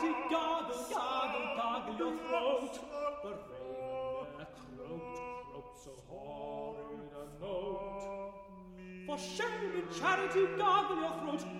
charity, gargle, gargle, gargle your throat. The raven croaked, croaked so horrid a note. For shame, in charity, gargle your throat.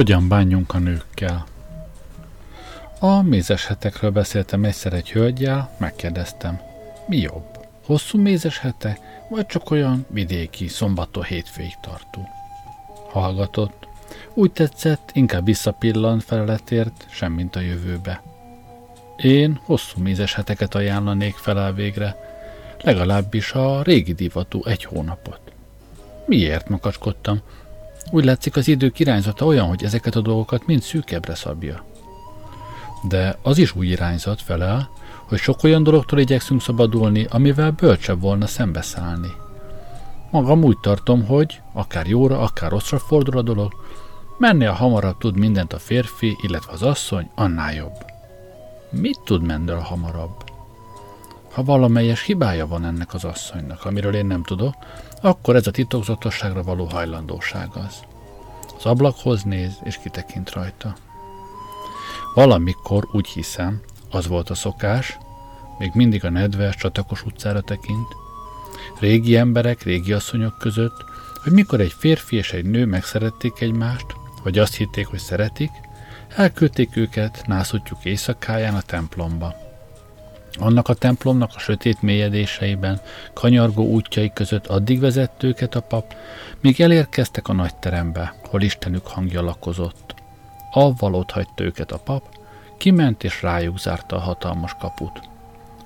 Hogyan bánjunk a nőkkel? A mézes hetekről beszéltem egyszer egy hölgyel, megkérdeztem, mi jobb, hosszú mézes hete, vagy csak olyan vidéki, szombattól hétfőig tartó? Hallgatott, úgy tetszett, inkább visszapillant feleletért, semmint a jövőbe. Én hosszú mézes heteket ajánlanék fel végre, legalábbis a régi divatú egy hónapot. Miért makacskodtam? Úgy látszik az idők irányzata olyan, hogy ezeket a dolgokat mind szűkebbre szabja. De az is új irányzat felel, hogy sok olyan dologtól igyekszünk szabadulni, amivel bölcsebb volna szembeszállni. Magam úgy tartom, hogy akár jóra, akár rosszra fordul a dolog, mennél hamarabb tud mindent a férfi, illetve az asszony, annál jobb. Mit tud Mendel hamarabb? Ha valamelyes hibája van ennek az asszonynak, amiről én nem tudok, akkor ez a titokzatosságra való hajlandóság az. Az ablakhoz néz, és kitekint rajta. Valamikor úgy hiszem, az volt a szokás, még mindig a nedves, csatakos utcára tekint, régi emberek, régi asszonyok között, hogy mikor egy férfi és egy nő megszerették egymást, vagy azt hitték, hogy szeretik, elküldték őket nászutjuk éjszakáján a templomba. Annak a templomnak a sötét mélyedéseiben, kanyargó útjai között addig vezett őket a pap, míg elérkeztek a nagy terembe, hol Istenük hangja lakozott. Avval ott hagyta őket a pap, kiment és rájuk zárta a hatalmas kaput.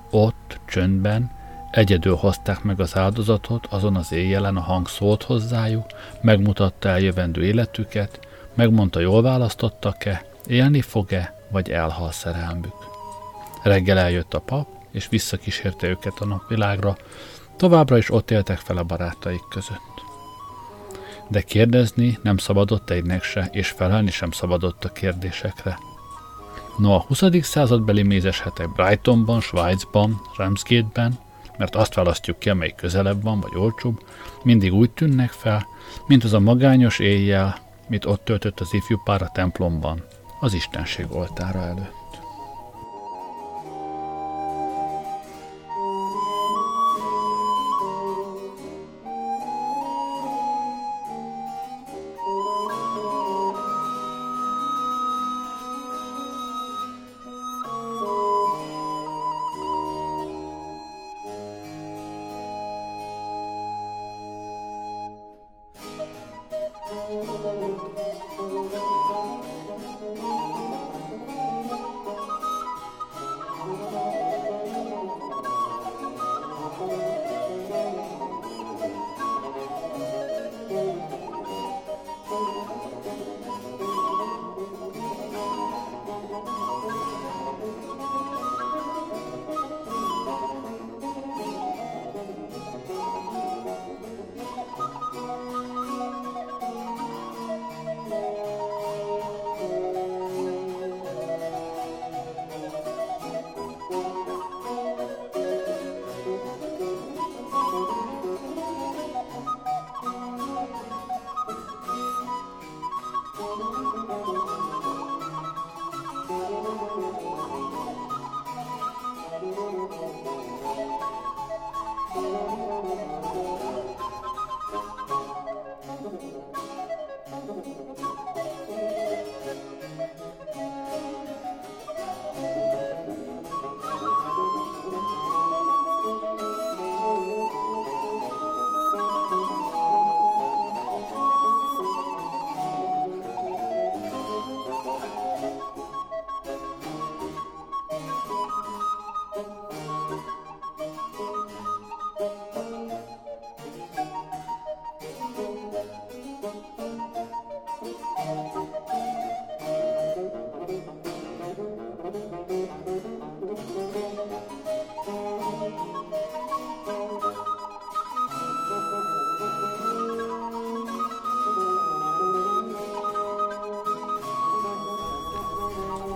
Ott, csöndben, Egyedül hozták meg az áldozatot, azon az éjjelen a hang szólt hozzájuk, megmutatta eljövendő életüket, megmondta, jól választottak-e, élni fog-e, vagy elhal szerelmük. Reggel eljött a pap, és visszakísérte őket a napvilágra, továbbra is ott éltek fel a barátaik között. De kérdezni nem szabadott egynek se, és felelni sem szabadott a kérdésekre. No a 20. századbeli mézeshetek Brightonban, Svájcban, Ramsgate-ben, mert azt választjuk ki, amelyik közelebb van, vagy olcsóbb, mindig úgy tűnnek fel, mint az a magányos éjjel, mit ott töltött az ifjú pár a templomban, az Istenség oltára előtt.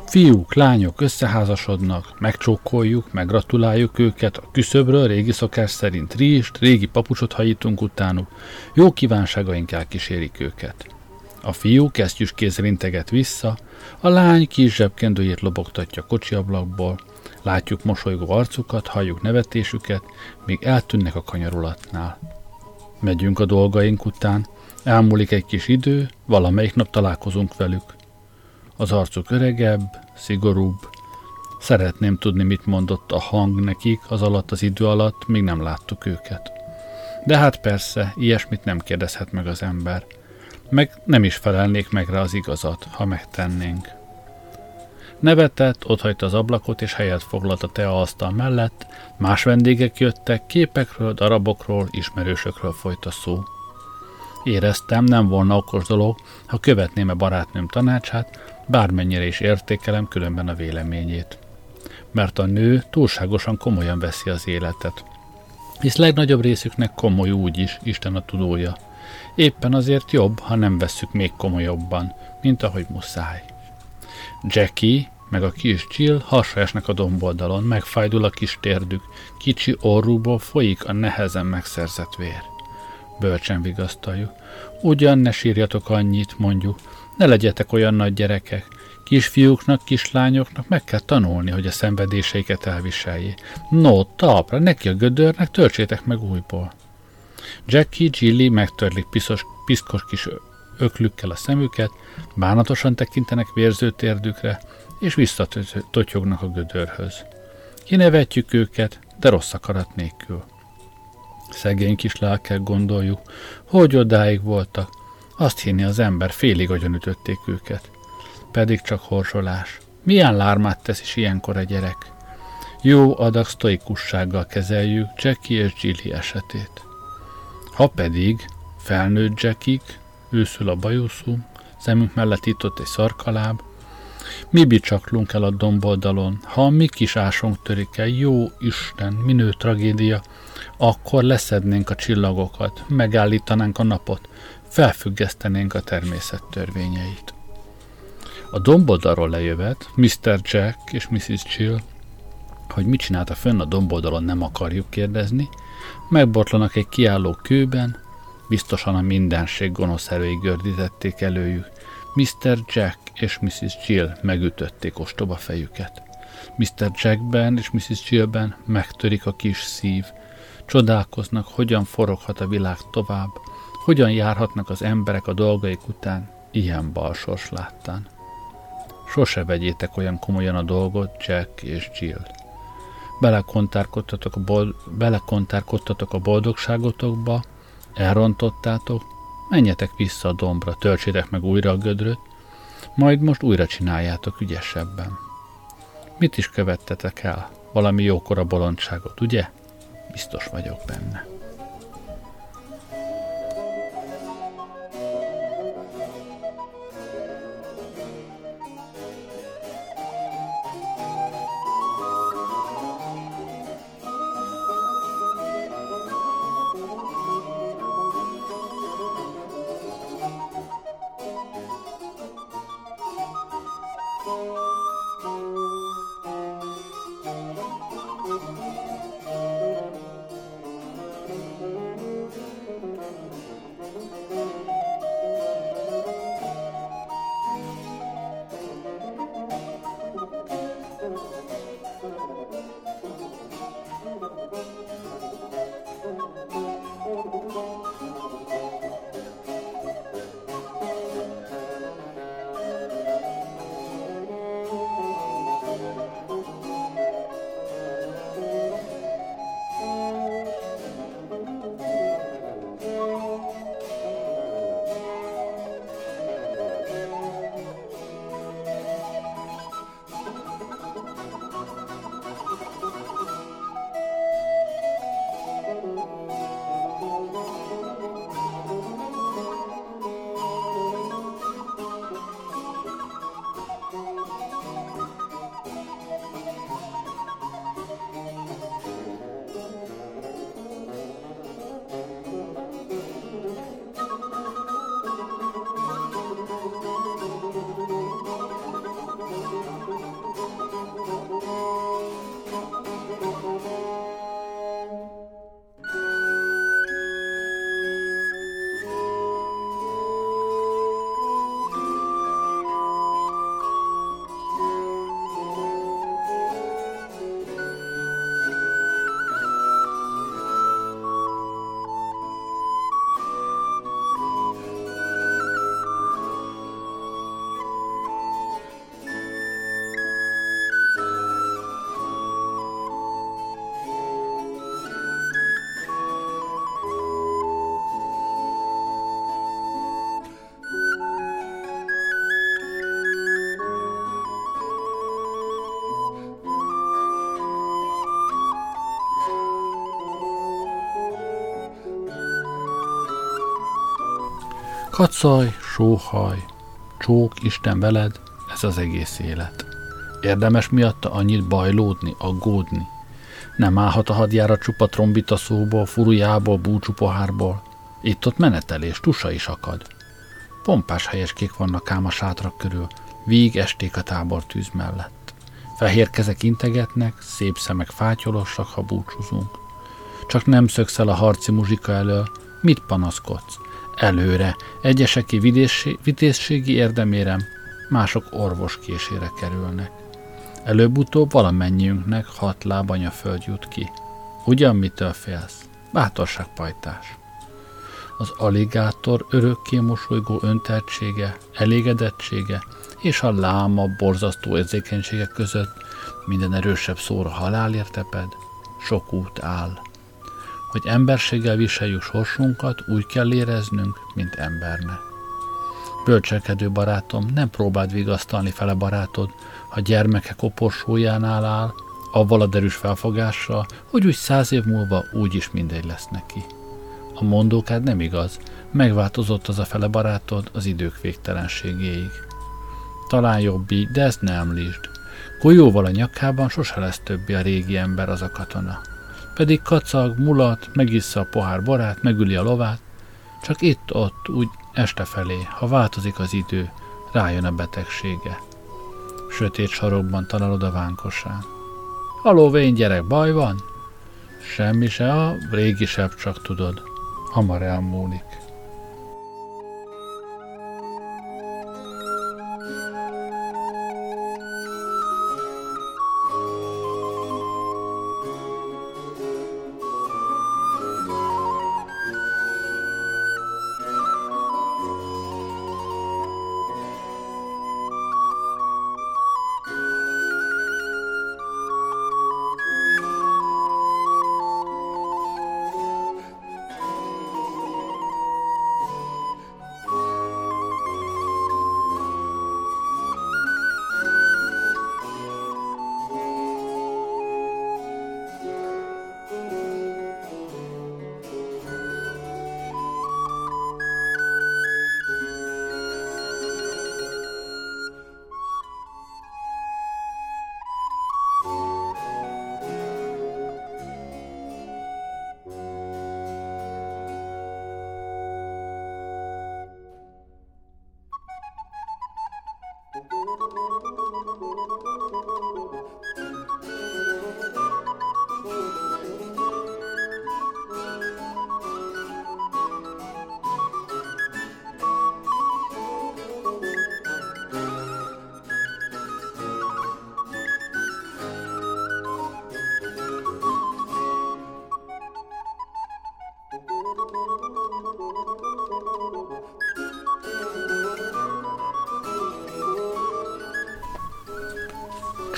Fiúk, lányok összeházasodnak, megcsókoljuk, meggratuláljuk őket, a küszöbről régi szokás szerint rizst, régi papucsot hajítunk utánuk, jó kívánságaink elkísérik őket. A fiú kesztyűs kézzel integet vissza, a lány kis zsebkendőjét lobogtatja a kocsi ablakból, látjuk mosolygó arcukat, halljuk nevetésüket, míg eltűnnek a kanyarulatnál. Megyünk a dolgaink után, elmúlik egy kis idő, valamelyik nap találkozunk velük. Az arcuk öregebb, szigorúbb. Szeretném tudni, mit mondott a hang nekik az alatt az idő alatt, míg nem láttuk őket. De hát persze, ilyesmit nem kérdezhet meg az ember. Meg nem is felelnék meg rá az igazat, ha megtennénk. Nevetett, otthagyta az ablakot és helyet foglalt a teaasztal mellett, más vendégek jöttek, képekről, darabokról, ismerősökről folyt a szó. Éreztem, nem volna okos dolog, ha követném a barátnőm tanácsát, bármennyire is értékelem különben a véleményét. Mert a nő túlságosan komolyan veszi az életet. Hisz legnagyobb részüknek komoly úgy is, Isten a tudója. Éppen azért jobb, ha nem vesszük még komolyabban, mint ahogy muszáj. Jackie, meg a kis Jill hasra esnek a domboldalon, megfájdul a kis térdük, kicsi orrúból folyik a nehezen megszerzett vér. Bölcsen vigasztaljuk. Ugyan ne sírjatok annyit, mondjuk, ne legyetek olyan nagy gyerekek. Kisfiúknak, kislányoknak meg kell tanulni, hogy a szenvedéseiket elviseljék. No, talpra, neki a gödörnek, töltsétek meg újból. Jackie, Jilly megtörlik piszos, piszkos kis öklükkel a szemüket, bánatosan tekintenek vérző térdükre, és visszatotyognak a gödörhöz. Kinevetjük őket, de rossz akarat nélkül. Szegény kis lelkek gondoljuk, hogy odáig voltak, azt hinni az ember, félig ütötték őket. Pedig csak horsolás. Milyen lármát tesz is ilyenkor a gyerek? Jó adag sztoikussággal kezeljük Jackie és Jilly esetét. Ha pedig felnőtt Jackik, őszül a bajuszú, szemünk mellett itt egy szarkaláb, mi bicsaklunk el a domboldalon, ha a mi kis ásunk törik el, jó Isten, minő tragédia, akkor leszednénk a csillagokat, megállítanánk a napot, felfüggesztenénk a természet törvényeit. A domboldalról lejövet Mr. Jack és Mrs. Chill, hogy mit csinálta fönn a domboldalon nem akarjuk kérdezni, megbortlanak egy kiálló kőben, biztosan a mindenség gonosz erői gördítették előjük. Mr. Jack és Mrs. Jill megütötték ostoba fejüket. Mr. Jackben és Mrs. Jillben megtörik a kis szív. Csodálkoznak, hogyan foroghat a világ tovább, hogyan járhatnak az emberek a dolgaik után, ilyen balsors láttán. Sose vegyétek olyan komolyan a dolgot, Jack és Jill. Belekontárkodtatok a, bold- belekontárkodtatok a boldogságotokba, elrontottátok, menjetek vissza a dombra, töltsétek meg újra a gödröt, majd most újra csináljátok ügyesebben. Mit is követtetek el? Valami jókora bolondságot, ugye? Biztos vagyok benne. Kacaj, sóhaj, csók, Isten veled, ez az egész élet. Érdemes miatta annyit bajlódni, aggódni. Nem állhat a hadjára csupa trombita szóból, furujából, búcsú pohárból. Itt-ott menetelés, tusa is akad. Pompás helyeskék vannak ám a sátrak körül, víg esték a tábor tűz mellett. Fehér kezek integetnek, szép szemek fátyolosak, ha búcsúzunk. Csak nem szökszel a harci muzsika elől, mit panaszkodsz? Előre, egyeseké vitézségi érdemére, mások orvos késére kerülnek. Előbb-utóbb valamennyiünknek hat lábanya föld jut ki. Ugyan mitől félsz? Bátorságpajtás. Az aligátor örökké mosolygó öntertsége, elégedettsége és a láma borzasztó érzékenysége között minden erősebb szóra halálért teped, sok út áll. Hogy emberséggel viseljük sorsunkat, úgy kell éreznünk, mint embernek. Bölcselkedő barátom, nem próbáld vigasztalni fele barátod, ha gyermeke koporsójánál áll, avval a derűs felfogással, hogy úgy száz év múlva úgy is mindegy lesz neki. A mondókád nem igaz, megváltozott az a fele barátod az idők végtelenségéig. Talán jobb így, de ezt ne említsd. Golyóval a nyakában sose lesz többi a régi ember az a katona. Pedig kacag, mulat, megissza a pohár borát, megüli a lovát, csak itt-ott, úgy este felé, ha változik az idő, rájön a betegsége. Sötét sarokban találod a vánkosán. Haló, vén gyerek, baj van? Semmi se, a régi sebb csak tudod. Hamar elmúlik.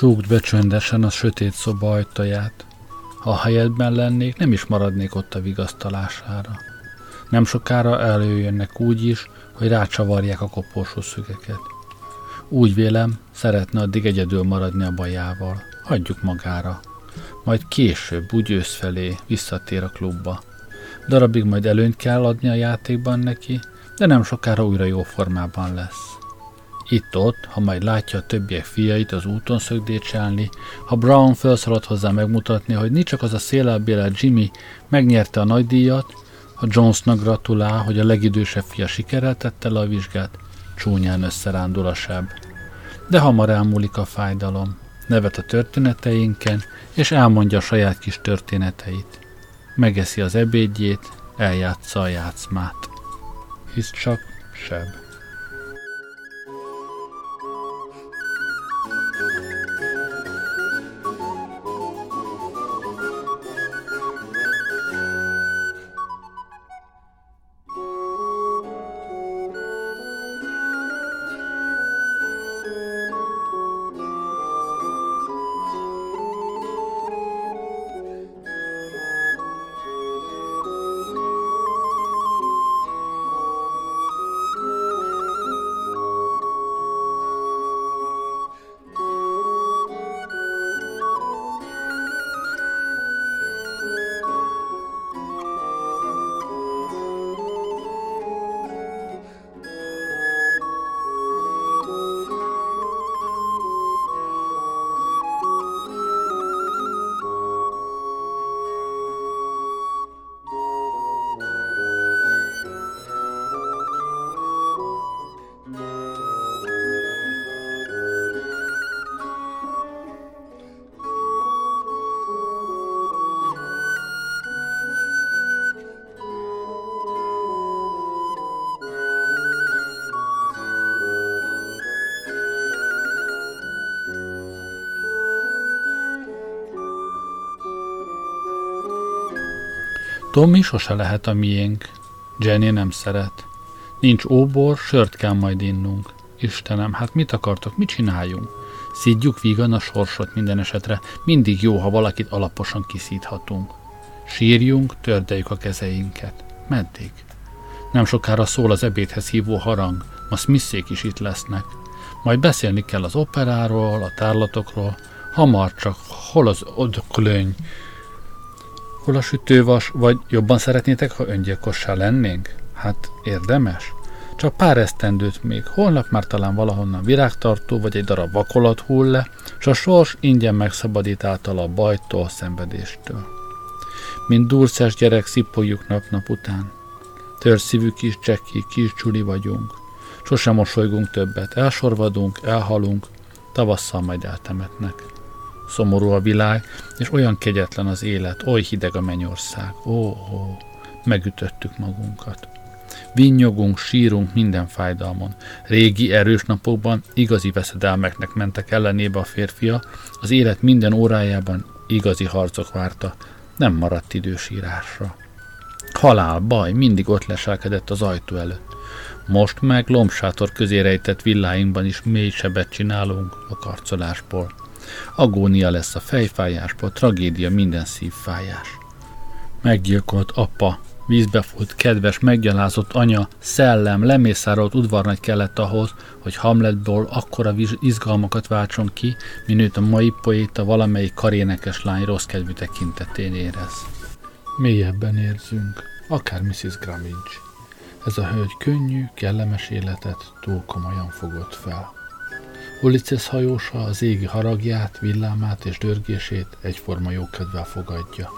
Csukd be csöndesen a sötét szoba ajtaját. Ha a helyedben lennék, nem is maradnék ott a vigasztalására. Nem sokára előjönnek úgy is, hogy rácsavarják a koporsó szügeket. Úgy vélem, szeretne addig egyedül maradni a bajával. Hagyjuk magára. Majd később, úgy ősz felé visszatér a klubba. Darabig majd előnyt kell adni a játékban neki, de nem sokára újra jó formában lesz. Itt-ott, ha majd látja a többiek fiait az úton szögdécselni, ha Brown felszaladt hozzá megmutatni, hogy nincs csak az a szélelbélel Jimmy megnyerte a nagydíjat, ha Jonesnak gratulál, hogy a legidősebb fia sikerrel tette le a vizsgát, csúnyán összerándul a seb. De hamar elmúlik a fájdalom, nevet a történeteinken, és elmondja a saját kis történeteit. Megeszi az ebédjét, eljátsza a játszmát. Hisz csak seb. Tommy sose lehet a miénk. Jenny nem szeret. Nincs óbor, sört kell majd innunk. Istenem, hát mit akartok, mit csináljunk? Szidjuk vígan a sorsot minden esetre. Mindig jó, ha valakit alaposan kiszíthatunk. Sírjunk, tördeljük a kezeinket. Meddig? Nem sokára szól az ebédhez hívó harang, ma Smithszék is itt lesznek. Majd beszélni kell az operáról, a tárlatokról, hamar csak hol az odklöny, hol a sütővas, vagy jobban szeretnétek, ha öngyilkossá lennénk? Hát érdemes? Csak pár esztendőt még, holnap már talán valahonnan virágtartó vagy egy darab vakolat hull le, s a sors ingyen megszabadít által a bajtól, a szenvedéstől. Mint durszás gyerek szipoljuk nap-nap után. Törszívű kis csekki, kis csuli vagyunk. Sosem mosolygunk többet, elsorvadunk, elhalunk, tavasszal majd eltemetnek. Szomorú a világ, és olyan kegyetlen az élet, oly hideg a mennyország. Ó, ó, megütöttük magunkat. Vinnyogunk, sírunk minden fájdalmon. Régi, erős napokban igazi veszedelmeknek mentek ellenébe a férfia, az élet minden órájában igazi harcok várta, nem maradt idő sírásra. Halál, baj, mindig ott leselkedett az ajtó előtt. Most meg lombsátor közé rejtett villáinkban is mély sebet csinálunk a karcolásból. Agónia lesz a fejfájásból, tragédia minden szívfájás. Meggyilkolt apa, vízbe fut, kedves, meggyalázott anya, szellem, lemészárolt udvarnagy kellett ahhoz, hogy Hamletból akkora izgalmakat váltson ki, minőt a mai poéta valamelyik karénekes lány rossz kedvű tekintetén érez. Mélyebben érzünk, akár Mrs. Gramage. Ez a hölgy könnyű, kellemes életet túl komolyan fogott fel. Ulices hajósa az égi haragját, villámát és dörgését egyforma jókedvel fogadja.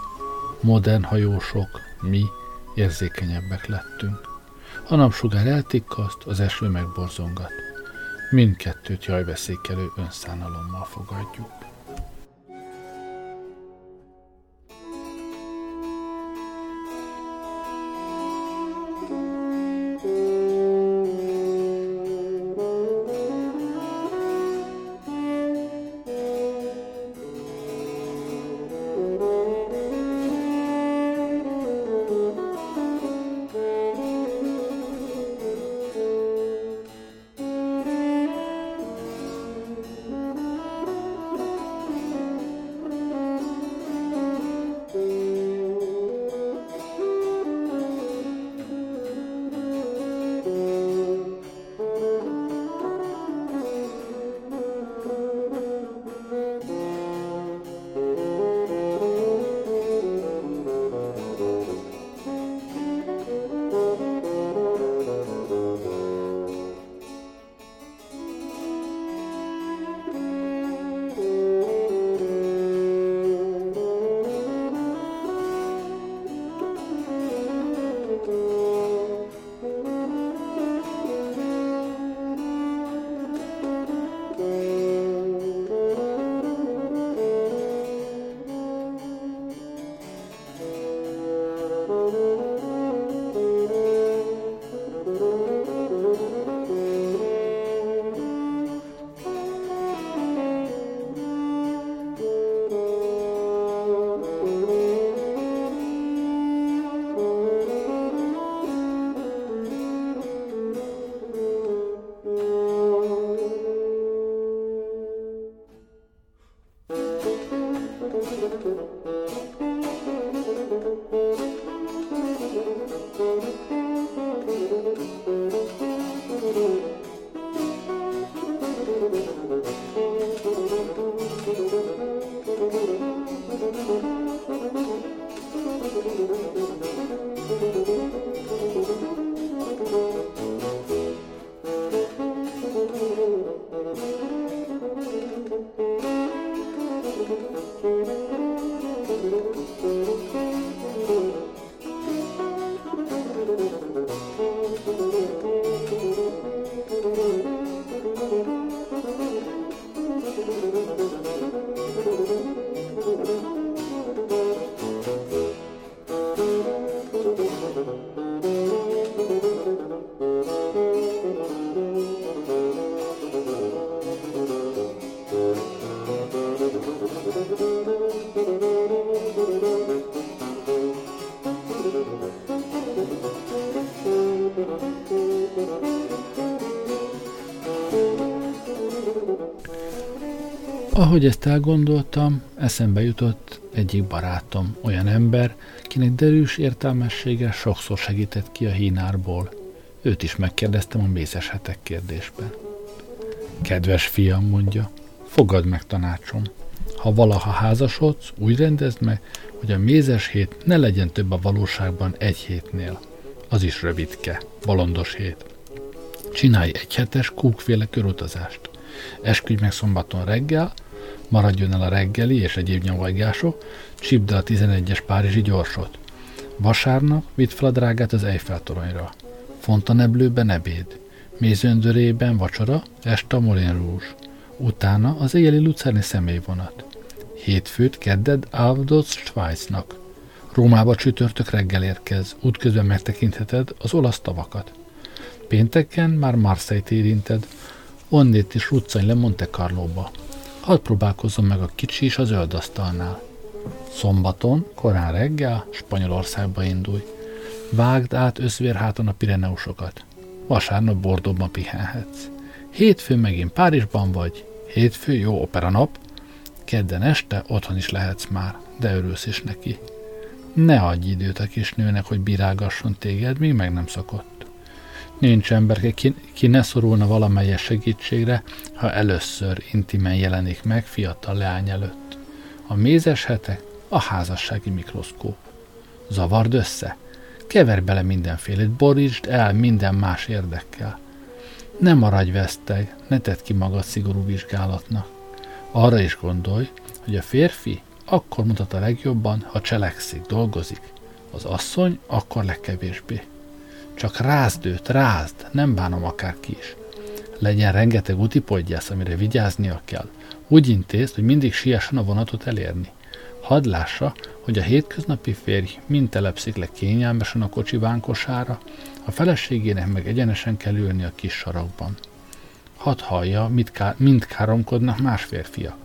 Modern hajósok, mi érzékenyebbek lettünk. A napsugár eltikkaszt, az eső megborzongat. Mindkettőt jajveszékelő önszánalommal fogadjuk. Ahogy ezt elgondoltam, eszembe jutott egyik barátom, olyan ember, kinek derűs értelmessége sokszor segített ki a hínárból. Őt is megkérdeztem a mézes hetek kérdésben. Kedves fiam, mondja, fogad meg tanácsom. ha valaha házasodsz, úgy rendezd meg, hogy a mézes hét ne legyen több a valóságban egy hétnél. Az is rövidke, bolondos hét. Csinálj egy hetes kúkféle körutazást. Esküdj meg szombaton reggel, maradjon el a reggeli és egyéb nyomajgások, csípd a 11-es Párizsi gyorsot. Vasárnap vidd fel a drágát az Eiffel toronyra. Fontaneblőben ebéd. Mézöndörében vacsora, este a Moulin Rouge. Utána az éjjeli lucerni személyvonat. Hétfőt kedded Avdoz Svájcnak. Rómába csütörtök reggel érkez, útközben megtekintheted az olasz tavakat. Pénteken már Marseille-t érinted, onnét is ruccany le Monte Carlo-ba. Hadd próbálkozzon meg a kicsi is az zöld asztalnál. Szombaton, korán reggel, Spanyolországba indulj. Vágd át összvérháton a Pireneusokat. Vasárnap Bordóban pihenhetsz. Hétfőn megint Párizsban vagy. Hétfő jó opera nap. Kedden este otthon is lehetsz már, de örülsz is neki. Ne adj időt a kisnőnek, hogy bírálgasson téged, míg meg nem szokott. Nincs ember, ki, ki ne szorulna valamelyes segítségre, ha először intimen jelenik meg fiatal leány előtt. A mézes hetek, a házassági mikroszkóp. Zavard össze? Kever bele mindenfélét, borítsd el minden más érdekkel. Ne maradj veszteg, ne tedd ki magad szigorú vizsgálatnak. Arra is gondolj, hogy a férfi akkor mutat a legjobban, ha cselekszik, dolgozik. Az asszony akkor legkevésbé. Csak rázd őt, rázd, nem bánom akárki is. Legyen rengeteg utipodgyász, amire vigyáznia kell. Úgy intézd, hogy mindig siessen a vonatot elérni. Hadd lássa, hogy a hétköznapi férj mind telepszik le kényelmesen a kocsi vánkosára, a feleségének meg egyenesen kell ülni a kis sarokban. Hadd hallja, mit ká- mind káromkodnak más férfiak.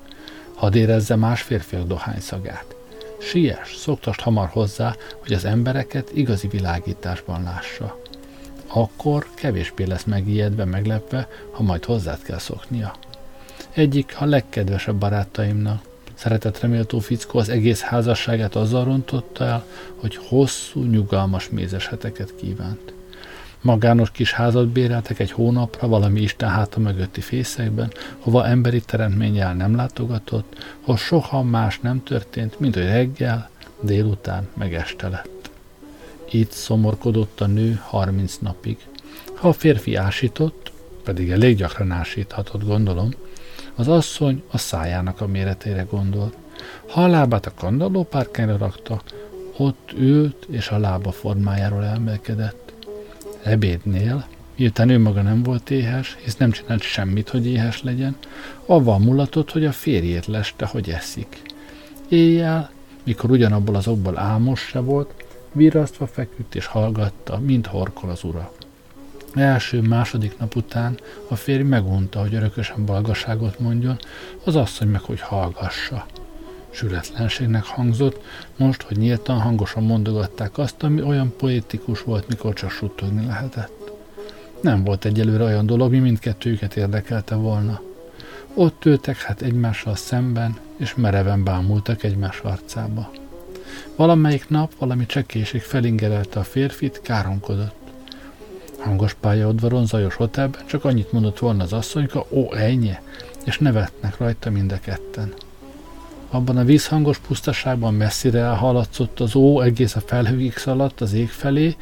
Hadd érezze más férfiak dohányszagát. Siess, szoktast hamar hozzá, hogy az embereket igazi világításban lássa. Akkor kevésbé lesz megijedve, meglepve, ha majd hozzád kell szoknia. Egyik a legkedvesebb barátaimnak, szeretetreméltó fickó az egész házasságát azzal rontotta el, hogy hosszú, nyugalmas mézes heteket kívánt. Magános kis házat béreltek egy hónapra valami Isten háta mögötti fészekben, hova emberi teremtménnyel nem látogatott, hol soha más nem történt, mint hogy reggel, délután, meg este lett. Itt szomorkodott a nő harminc napig. Ha a férfi ásított, pedig elég gyakran ásíthatott, gondolom, az asszony a szájának a méretére gondolt. Ha a lábát a kandallópárkányra rakta, ott ült és a lába formájáról elmelkedett. Ebédnél, miután ő maga nem volt éhes, hisz nem csinált semmit, hogy éhes legyen, avval mulatott, hogy a férjét leste, hogy eszik. Éjjel, mikor ugyanabból az okból álmos se volt, virrasztva feküdt és hallgatta, mint horkol az ura. Első, második nap után a férj megunta, hogy örökösen balgaságot mondjon, az asszony meg, hogy hallgassa. Sületlenségnek hangzott, most, hogy nyíltan hangosan mondogatták azt, ami olyan poétikus volt, mikor csak suttogni lehetett. Nem volt egyelőre olyan dolog, mi mindkettőjüket érdekelte volna. Ott ültek hát egymással szemben, és mereven bámultak egymás arcába. Valamelyik nap valami csekéség felingerelte a férfit, káromkodott. Hangos pályaudvaron, zajos hotelben csak annyit mondott volna az asszonyka, ó, ennyi, és nevetnek rajta mind a ketten. Abban a vízhangos pusztaságban messzire elhaladszott az ó egész a felhőig szaladt az ég felé,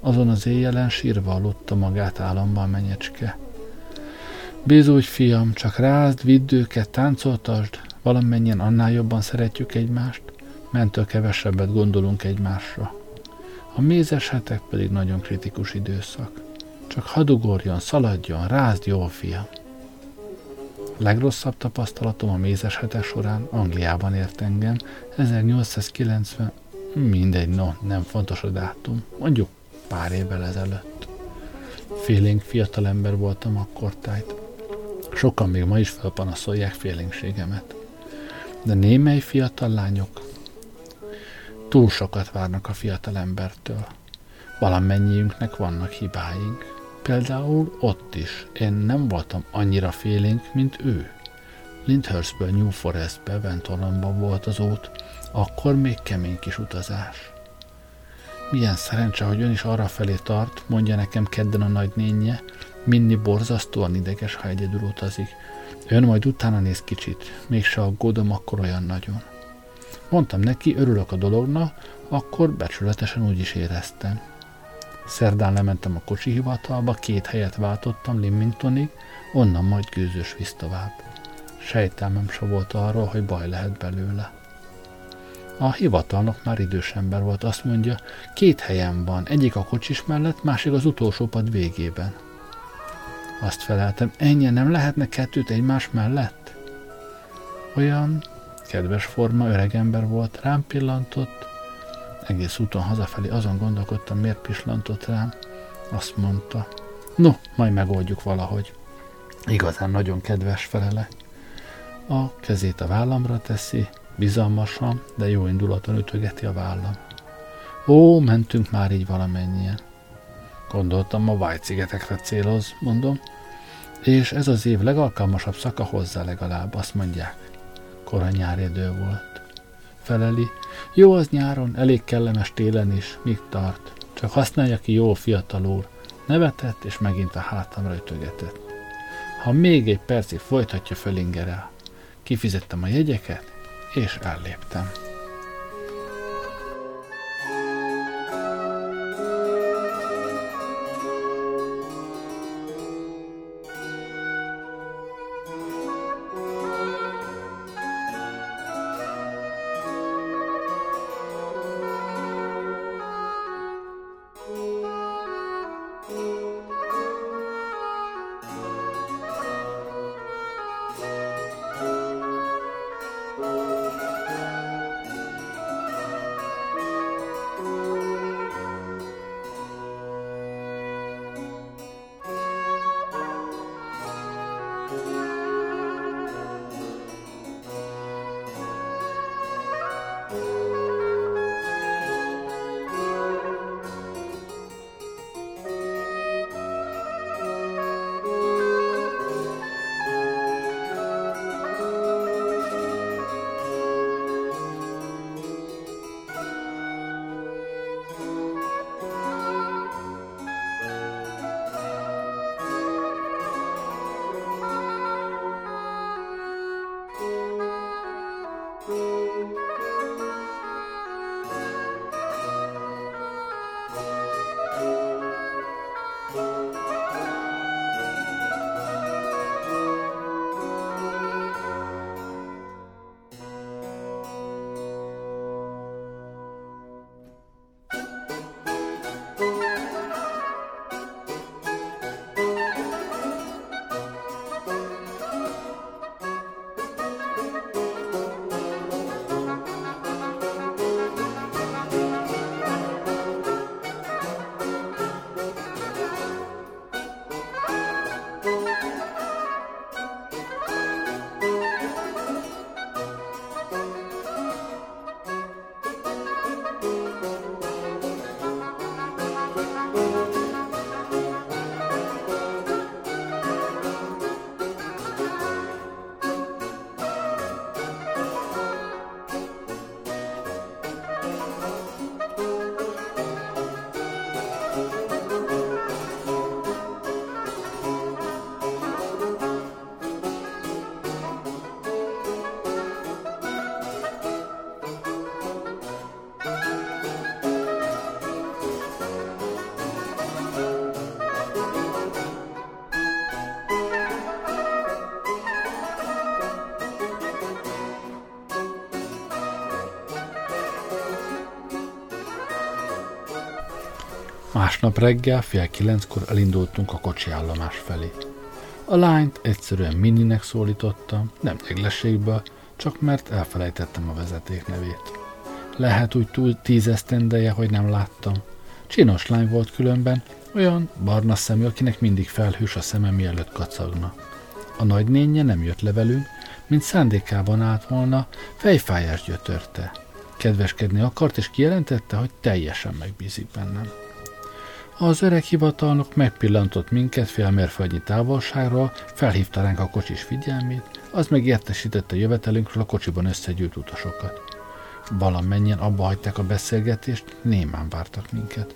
azon az éjjelen sírva aludta magát álomban menyecske. Bízúgy, fiam, csak rázd, vidd őket, táncoltasd, valamennyien annál jobban szeretjük egymást, mentől kevesebbet gondolunk egymásra. A mézes hetek pedig nagyon kritikus időszak. Csak hadugorjon, szaladjon, rázd, jó fiam! Legrosszabb tapasztalatom a mézes hetek során Angliában ért engem, 1890, mindegy, no, nem fontos a dátum, mondjuk pár évvel ezelőtt. Félénk fiatalember voltam akkor tájt. Sokan még ma is felpanaszolják félénkségemet. De némely fiatal lányok túl sokat várnak a fiatal embertől. Valamennyiünknek vannak hibáink. Például ott is én nem voltam annyira félénk, mint ő. Lyndhurstből New Forestbe, Ventorlanban volt az út, akkor még kemény kis utazás. Milyen szerencse, hogy ön is arra felé tart, mondja nekem kedden a nagynénye, Minni borzasztóan ideges, ha egyedül utazik. Ön majd utána néz kicsit, mégse aggódom akkor olyan nagyon. Mondtam neki, örülök a dolognak, akkor becsületesen úgy is éreztem. Szerdán lementem a kocsi hivatalba, két helyet váltottam Limingtonig, onnan majd gőzös visz tovább. Sejtelmem se volt arról, hogy baj lehet belőle. A hivatalnok már idős ember volt, azt mondja, két helyen van, egyik a kocsis mellett, másik az utolsó pad végében. Azt feleltem, ennyi nem lehetne kettőt egymás mellett? Olyan kedves forma öregember volt, rám pillantott, egész úton hazafelé azon gondolkodtam, miért pislantott rám. Azt mondta, no, majd megoldjuk valahogy. Igazán nagyon kedves felele. A kezét a vállamra teszi, bizalmasan, de jó indulaton ütögeti a vállam. Ó, mentünk már így valamennyien. Gondoltam, a White-szigetekre céloz, mondom, és ez az év legalkalmasabb szaka hozzá legalább, azt mondják. Kora nyári idő volt. Feleli, jó az nyáron, elég kellemes télen is, míg tart. Csak használja ki jó fiatal úr. Nevetett, és megint a hátamra ütögetett. Ha még egy percig folytatja, fölingerel. Kifizettem a jegyeket, és elléptem. Másnap reggel fél kilenckor elindultunk a kocsi állomás felé. A lányt egyszerűen Mininek szólítottam, nem nyeglességből, csak mert elfelejtettem a vezeték nevét. Lehet úgy túl tíz esztendeje, hogy nem láttam. Csinos lány volt különben, olyan barna szemű, akinek mindig felhős a szeme mielőtt kacagna. A nagynénye nem jött le velünk, mint szándékában állt volna, fejfájás gyötörte. Kedveskedni akart, és kijelentette, hogy teljesen megbízik bennem. Az öreg hivatalnok megpillantott minket félmérföldnyi távolságról, felhívta ránk a kocsis figyelmét, az meg értesítette jövetelünkről a kocsiban összegyűlt utasokat. Valamennyien abba hagyták a beszélgetést, némán vártak minket.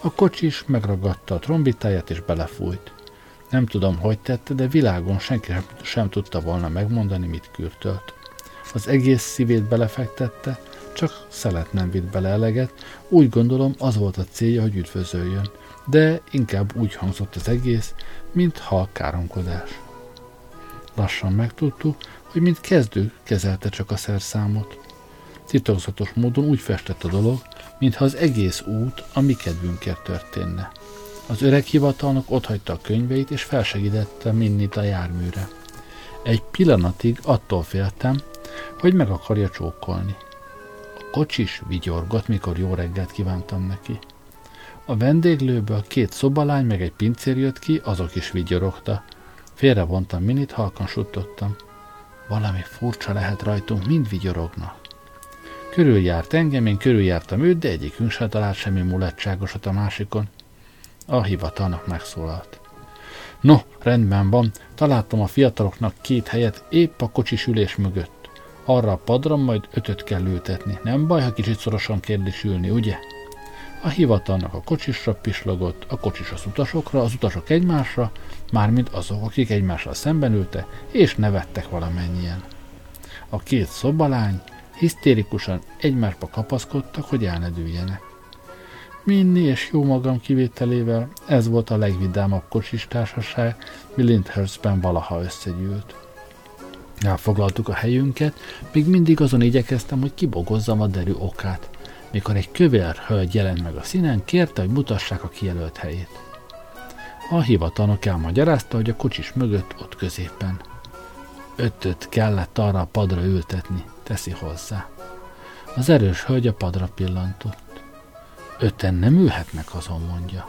A kocsis megragadta a trombitáját és belefújt. Nem tudom, hogy tette, de világon senki sem tudta volna megmondani, mit kürtölt. Az egész szívét belefektette, csak szelet nem vitt bele eleget, úgy gondolom az volt a célja, hogy üdvözöljön, de inkább úgy hangzott az egész, mint ha káromkodás. Lassan megtudtuk, hogy mint kezdő kezelte csak a szerszámot. Titokzatos módon úgy festett a dolog, mintha az egész út a mi kedvünkért történne. Az öreg hivatalnok otthagyta a könyveit, és felsegítette Minnit a járműre. Egy pillanatig attól féltem, hogy meg akarja csókolni. Kocsis vigyorgott, mikor jó reggelt kívántam neki. A vendéglőből két szobalány meg egy pincér jött ki, azok is vigyorogta. Félrevontam Minit, halkan suttottam. Valami furcsa lehet rajtunk, mind vigyorognak. Körüljárt engem, én körüljártam őt, de egyikünk se talált semmi mulatságosat a másikon. A hivatalnak megszólalt. No, rendben van, találtam a fiataloknak két helyet épp a kocsis ülés mögött. Arra a padra majd ötöt kell ültetni. Nem baj, ha kicsit szorosan kérdés ülni, ugye? A hivatalnak a kocsisra pislogott, a kocsis az utasokra, az utasok egymásra, mármint azok, akik egymással szemben ülte, és nevettek valamennyien. A két szobalány hisztérikusan egymásba kapaszkodtak, hogy elnedüljenek. Minni és jó magam kivételével ez volt a legvidámabb kocsis társaság, mi Lindhurstben valaha összegyűlt. Elfoglaltuk a helyünket, még mindig azon igyekeztem, hogy kibogozzam a derű okát. Mikor egy kövér hölgy jelent meg a színen, kérte, hogy mutassák a kijelölt helyét. A hivatalnok elmagyarázta, hogy a kocsis mögött ott középen. Ötöt kellett arra a padra ültetni, teszi hozzá. Az erős hölgy a padra pillantott. Öten nem ülhetnek, azon mondja.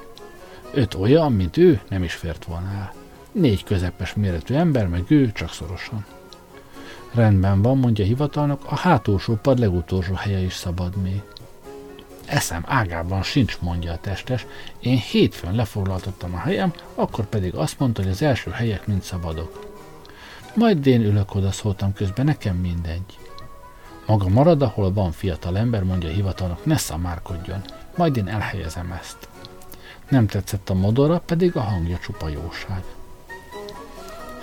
Öt olyan, mint ő, nem is fért volna el. Négy közepes méretű ember, meg ő csak szorosan. Rendben van, mondja a hivatalnok, a hátulsó pad legutolsó helye is szabad még. Eszem ágában sincs, mondja a testes. Én hétfőn lefoglaltottam a helyem, akkor pedig azt mondta, hogy az első helyek mind szabadok. Majd én ülök oda, szóltam közben, nekem mindegy. Maga marad, ahol van fiatal ember, mondja a hivatalnok, ne szamárkodjon, majd én elhelyezem ezt. Nem tetszett a modora, pedig a hangja csupa jóság.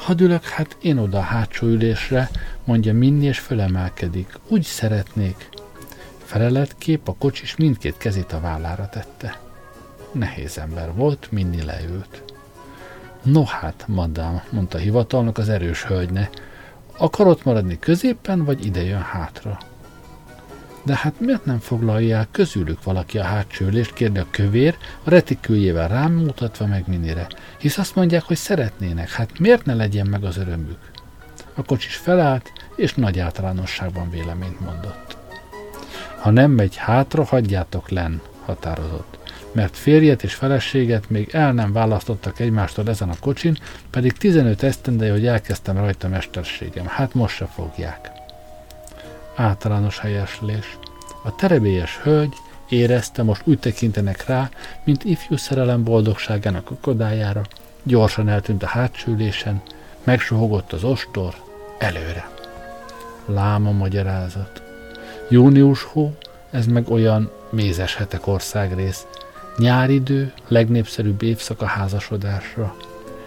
Hadd ülök hát én oda a hátsó ülésre, mondja Minni, és fölemelkedik. Úgy szeretnék. Felelet kép a kocsis mindkét kezét a vállára tette. Nehéz ember volt, Minni leült. No hát, madám, mondta hivatalnok az erős hölgyne, akarod maradni középen, vagy ide jön hátra? De hát miért nem foglalja közülük valaki a hátsülést, kérde a kövér, a retiküljével rám mutatva meg minire. Hisz azt mondják, hogy szeretnének, hát miért ne legyen meg az örömük? A kocsis felállt, és nagy általánosságban véleményt mondott. Ha nem megy hátra, hagyjátok len, határozott. Mert férjet és feleséget még el nem választottak egymástól ezen a kocsin, pedig 15 esztendeje, hogy elkezdtem rajta mesterségem. Hát most se fogják. Általános helyeslés. A terebélyes hölgy érezte, most úgy tekintenek rá, mint ifjú szerelem boldogságának akadályára, gyorsan eltűnt a hátsülésen, megsuhogott az ostor, előre. Láma magyarázat. Június hó, ez meg olyan mézes hetek országrész. Nyáridő, legnépszerűbb évszak a házasodásra.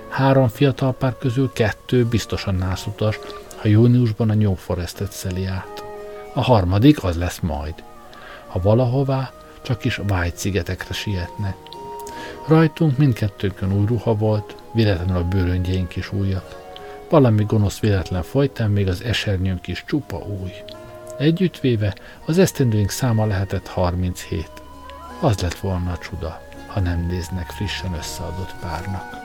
Három fiatal pár közül kettő biztosan nászutas, ha júniusban a New Forestet szeli át. A harmadik az lesz majd. Ha valahová, csak is White szigetekre sietne. Rajtunk mindkettőnkön új ruha volt, véletlenül a bőröngyeink is újak. Valami gonosz véletlen folytán még az esernyőnk is csupa új. Együttvéve az esztendőink száma lehetett 37. Az lett volna a csuda, ha nem néznek frissen összeadott párnak.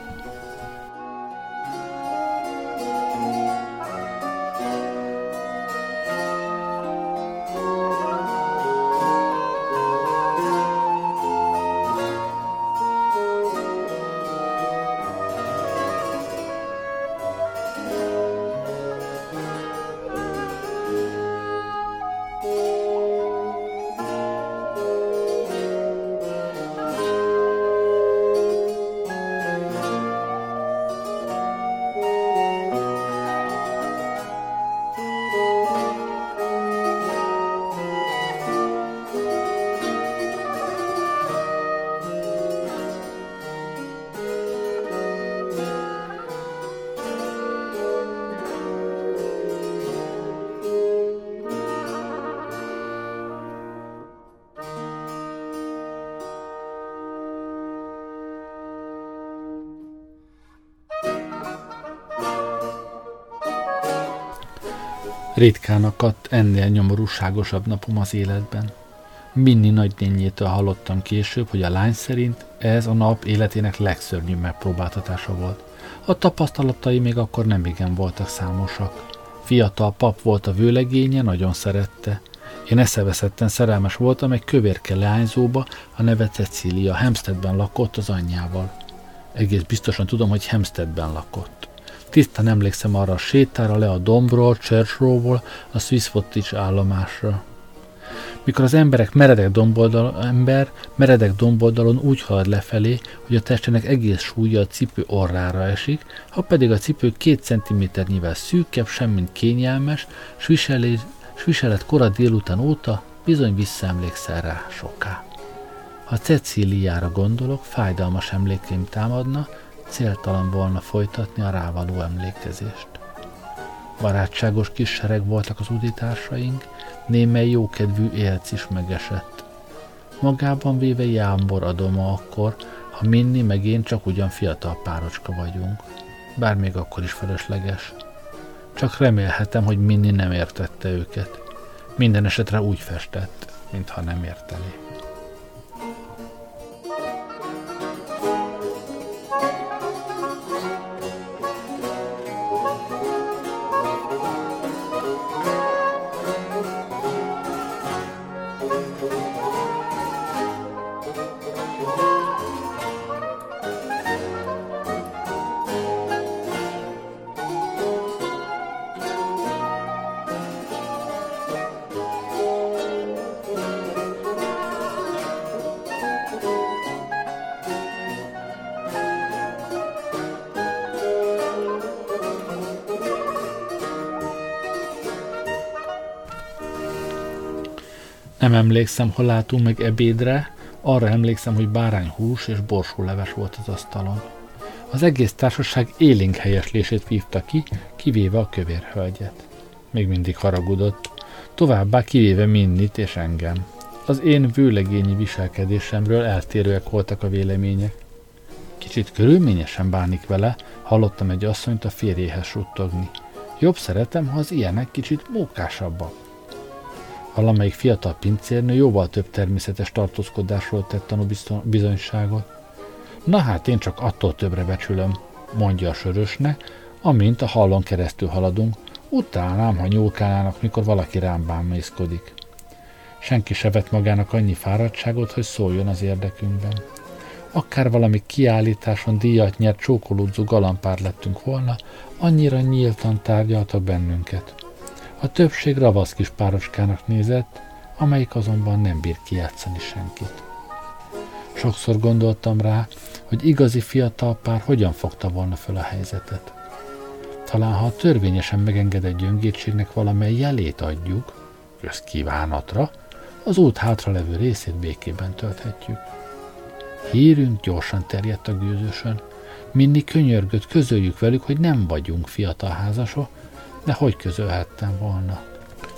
Ritkán akadt ennél nyomorúságosabb napom az életben. Minni nagynényétől hallottam később, hogy a lány szerint ez a nap életének legszörnyűbb megpróbáltatása volt. A tapasztalatai még akkor nem igen voltak számosak. Fiatal pap volt a vőlegénye, nagyon szerette. Én eszeveszetten szerelmes voltam egy kövérke leányzóba, a neve Cecília, Hemstedben lakott az anyjával. Egész biztosan tudom, hogy Hemstedben lakott. Tisztán emlékszem arra a sétára le a dombról, Church Row-ból, a Swiss Cottage állomásra. Mikor az emberek meredek domboldalon, ember meredek domboldalon úgy halad lefelé, hogy a testének egész súlya a cipő orrára esik, ha pedig a cipő két centiméternyivel szűkebb, semmint kényelmes, s viselet kora délután óta bizony visszaemlékszel rá soká. Ha Cecíliára gondolok, fájdalmas emlékeim támadna, céltalan volna folytatni a rávaló emlékezést. Barátságos kis sereg voltak az uditársaink, némely jókedvű élc is megesett. Magában véve jámbor adoma akkor, ha Minni meg én csak ugyan fiatal párocska vagyunk. Bár még akkor is felesleges. Csak remélhetem, hogy Minni nem értette őket. Minden esetre úgy festett, mintha nem érteni. Emlékszem, hol látunk meg ebédre, arra emlékszem, hogy bárányhús és leves volt az asztalon. Az egész társaság élénk helyeslését vívta ki, kivéve a kövér hölgyet. Még mindig haragudott, továbbá kivéve Minnit és engem. Az én vőlegényi viselkedésemről eltérőek voltak a vélemények. Kicsit körülményesen bánik vele, hallottam egy asszonyt a férjéhez suttogni. Jobb szeretem, ha az ilyenek kicsit mókásabbak. Valamelyik fiatal pincérnő jóval több természetes tartózkodásról tett tanú bizonyságot. Na hát én csak attól többre becsülöm, mondja a sörösnek, amint a hallon keresztül haladunk, utálnám, ha nyúlkánának, mikor valaki rám bámészkodik. Senki se vett magának annyi fáradtságot, hogy szóljon az érdekünkben. Akár valami kiállításon díjat nyert csókolódzó galampár lettünk volna, annyira nyíltan tárgyaltak bennünket. A többség ravasz kis párocskának nézett, amelyik azonban nem bír kijátszani senkit. Sokszor gondoltam rá, hogy igazi fiatal pár hogyan fogta volna föl a helyzetet. Talán ha a törvényesen megengedett gyöngétségnek valamely jelét adjuk, közkívánatra, az út hátra levő részét békében tölthetjük. Hírünk gyorsan terjedt a gőzösön. Mindig könyörgött, közöljük velük, hogy nem vagyunk fiatal házasok, de hogy közölhettem volna?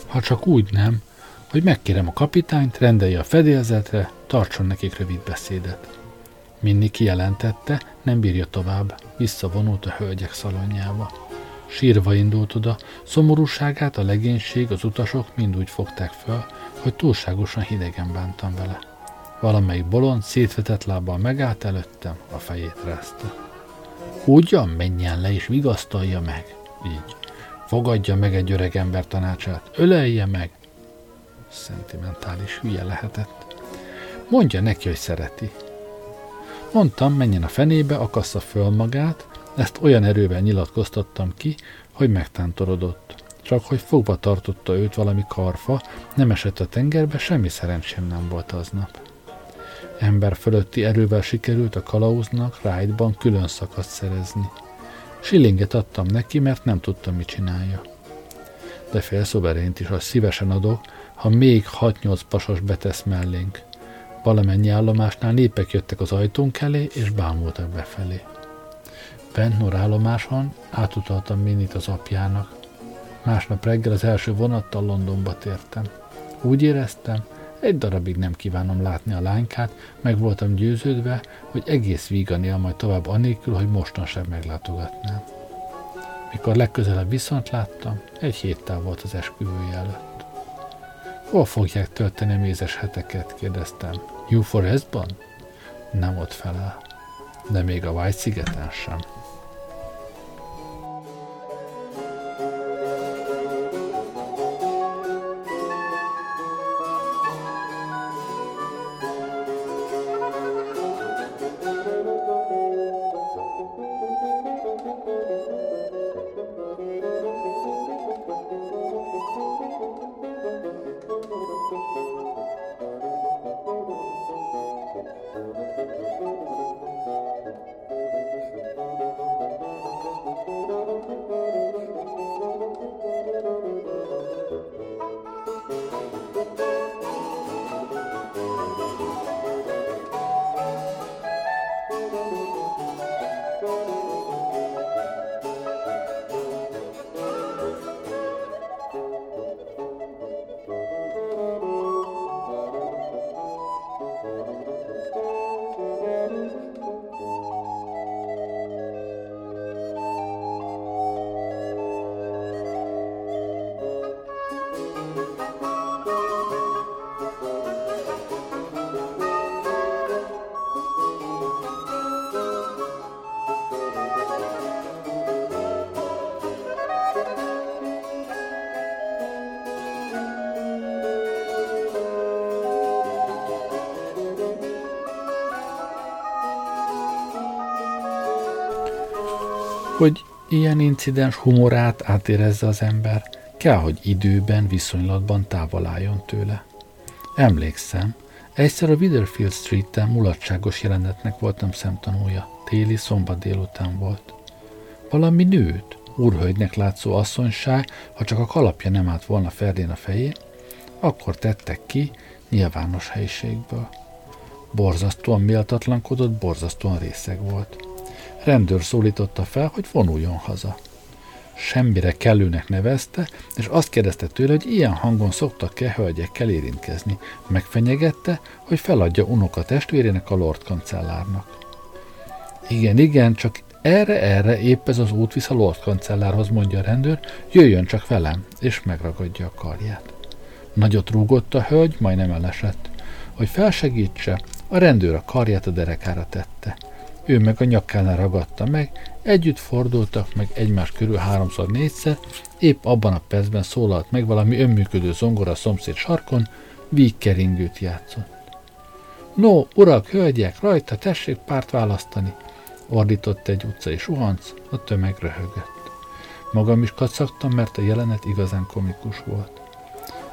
Ha csak úgy nem, hogy megkérem a kapitányt, rendelje a fedélzetre, tartson nekik rövid beszédet. Minni kijelentette, nem bírja tovább, visszavonult a hölgyek szalonjába. Sírva indult oda, szomorúságát a legénység, az utasok mind úgy fogták föl, hogy túlságosan hidegen bántam vele. Valamelyik bolond szétvetett lábbal megállt előttem, a fejét rázta. Ugyan menjen le és vigasztalja meg, így. Fogadja meg egy öreg ember tanácsát, ölelje meg. Szentimentális hülye lehetett. Mondja neki, hogy szereti. Mondtam, menjen a fenébe, akassza föl magát, ezt olyan erővel nyilatkoztattam ki, hogy megtántorodott. Csak hogy fogva tartotta őt valami karfa, nem esett a tengerbe, semmi szerencsém nem volt aznap. Ember fölötti erővel sikerült a kalauznak rájtban külön szakaszt szerezni. Sillinget adtam neki, mert nem tudtam, mit csinálja. De félszoberént is azt szívesen adok, ha még 6-8 pasas betesz mellénk. Valamennyi állomásnál népek jöttek az ajtónk elé, és bámultak befelé. Bentnor állomáson átutaltam Minit az apjának. Másnap reggel az első vonattal Londonba tértem. Úgy éreztem, egy darabig nem kívánom látni a lánykát, meg voltam győződve, hogy egész vígan él majd tovább anélkül, hogy mostan sem meglátogatnám. Mikor legközelebb viszont láttam, egy héttel volt az esküvője előtt. Hol fogják tölteni a mézes heteket? kérdeztem. New Forestban? Nem ott felel. De még a White szigeten sem. Ilyen incidens humorát átérezze az ember, kell, hogy időben, viszonylatban távol álljon tőle. Emlékszem, egyszer a Witherfield Street-en mulatságos jelenetnek voltam szemtanúja. Téli szombat délután volt. Valami nőt, úrhölgynek látszó asszonyság, ha csak a kalapja nem állt volna ferdén a fején, akkor tettek ki nyilvános helyiségből. Borzasztóan méltatlankodott, borzasztóan részeg volt. Rendőr szólította fel, hogy vonuljon haza. Semmire kellőnek nevezte, és azt kérdezte tőle, hogy ilyen hangon szoktak-e hölgyekkel érintkezni. Megfenyegette, hogy feladja unoka testvérének a Lord kancellárnak. Igen, igen, csak erre-erre épp ez az út visz a Lord kancellárhoz, mondja a rendőr, jöjjön csak velem, és megragadja a karját. Nagyot rúgott a hölgy, majdnem elesett. Hogy felsegítse, a rendőr a karját a derekára tette – ő meg a nyakánál ragadta meg, együtt fordultak meg egymás körül háromszor négyszer, épp abban a percben szólalt meg valami önműködő zongora a szomszéd sarkon, vígkeringőt játszott. No, urak, hölgyek, rajta, tessék párt választani, ordított egy utcai suhanc, a tömeg röhögött. Magam is kacagtam, mert a jelenet igazán komikus volt.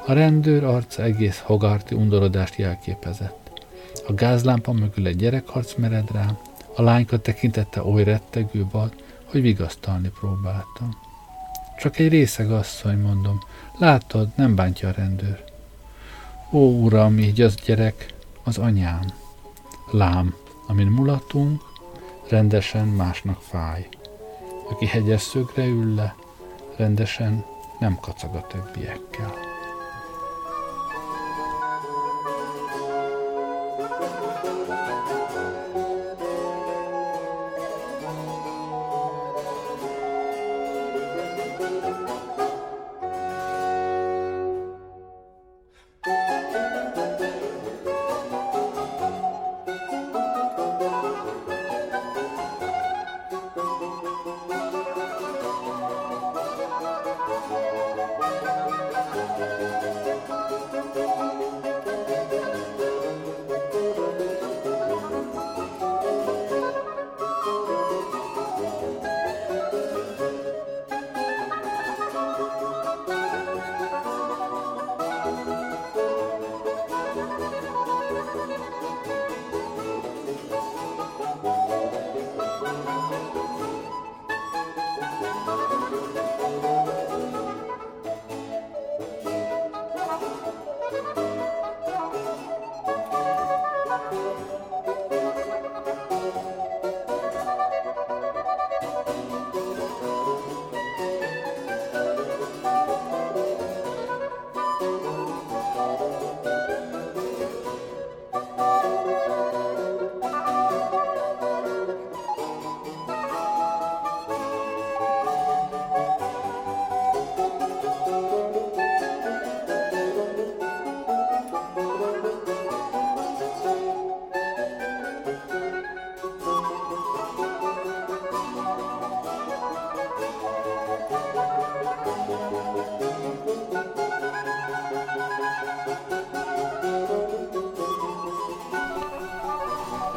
A rendőr arca egész hogarti undorodást jelképezett. A gázlámpa mögül egy gyerekharc mered rám, a lányka tekintette oly rettegő volt, hogy vigasztalni próbáltam. Csak egy részeg asszony, mondom. Látod, nem bántja a rendőr. Ó, uram, így az gyerek, az anyám. Lám, amin mulatunk, rendesen másnak fáj. Aki hegyes szögre ül le, rendesen nem kacag a többiekkel.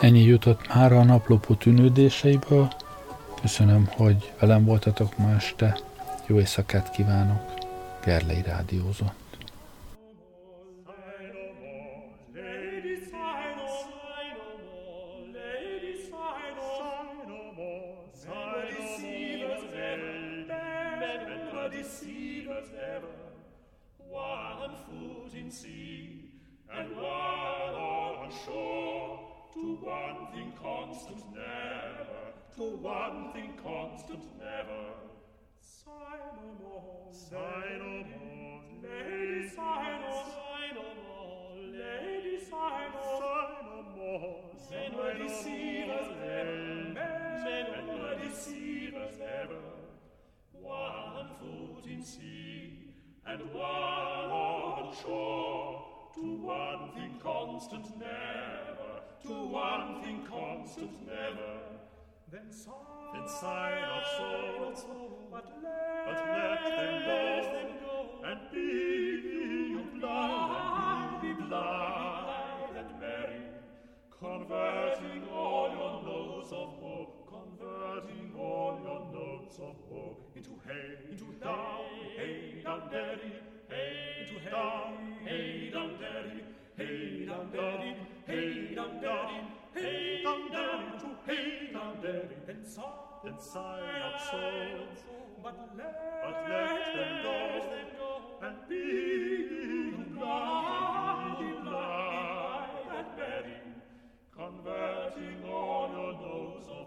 Ennyi jutott már a naplopó tűnődéseiből. Köszönöm, hogy velem voltatok ma este. Jó éjszakát kívánok. Gerlei Rádiózó. sea, and one on shore, to one thing constant never, to one thing constant never. Then sigh, then sigh not so, not so but, let, but let them go, them go and be you blind, and be blind, and merry, converting all your nose of converting all your notes of woe into hey, into down, hey, down, derry, hey, into down, hey, down, derry, hey, down, derry, hey, down, derry, hey, down, derry, to hey, down, derry, and sigh, and sigh not souls, but let, but let them go, them go, and be in love, in love, and bury, converting all your notes of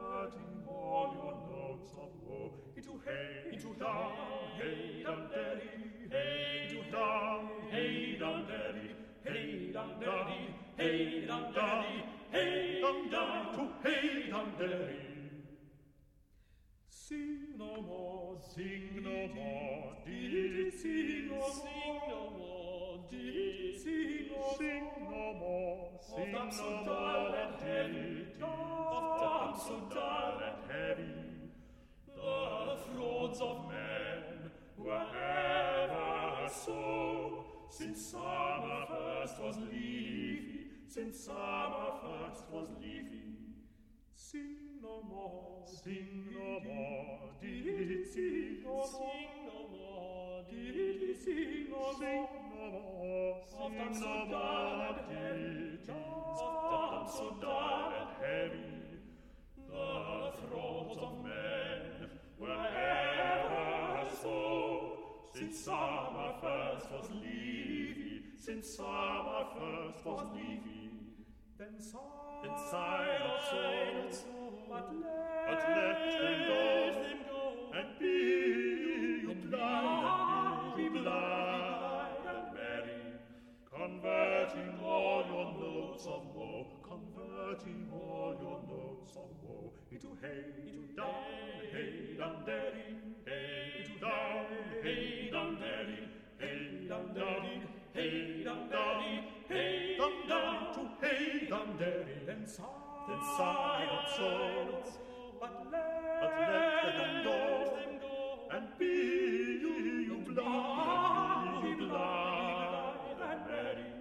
hurting all your notes of woe into hay, into dung, hay, dung, daddy, hey, into dung, hay, dung, daddy, Hay, dung, daddy, Hay, dung, daddy, Hay, dung, down, to hay, dung, daddy. Sing no more, sing no more, did it sing no more, sing no more did sing no more, sing no more, so dull and heavy, of dumb so dull and heavy, the frauds of men were ever so, since summer first was leafy, since summer first was leafy, sing no more, sing no more, diddly sing no more, sing no more, diddly sing no more, sing no more, sing no so dark and heavy, oft so dark and heavy, the throats of men were ever so, since summer first was leafy, since summer first was leafy, then sigh, then sigh of silence, but let, but let them go, and be you blind, and be blind and merry, converting all your notes of woe, converting all your notes of woe into hey, into down, hey, down, derry, hey, into down, hey, down, derry, hey, down, derry, hey, down, derry, hey, down, down. To hey, down, derry, and sigh den silent souls, but let, but let them go, them go and be you blind, be you blind and merry,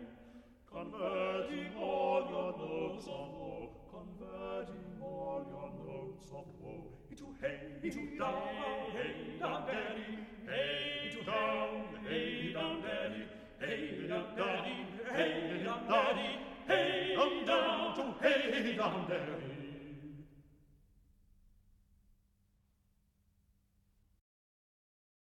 converting all your notes of woe, converting all your notes of woe into hey, into down, hey, down, daddy, hey, into down, hey, down, daddy, hey, down, daddy, hey, down, daddy hey, down, down, hey, down there.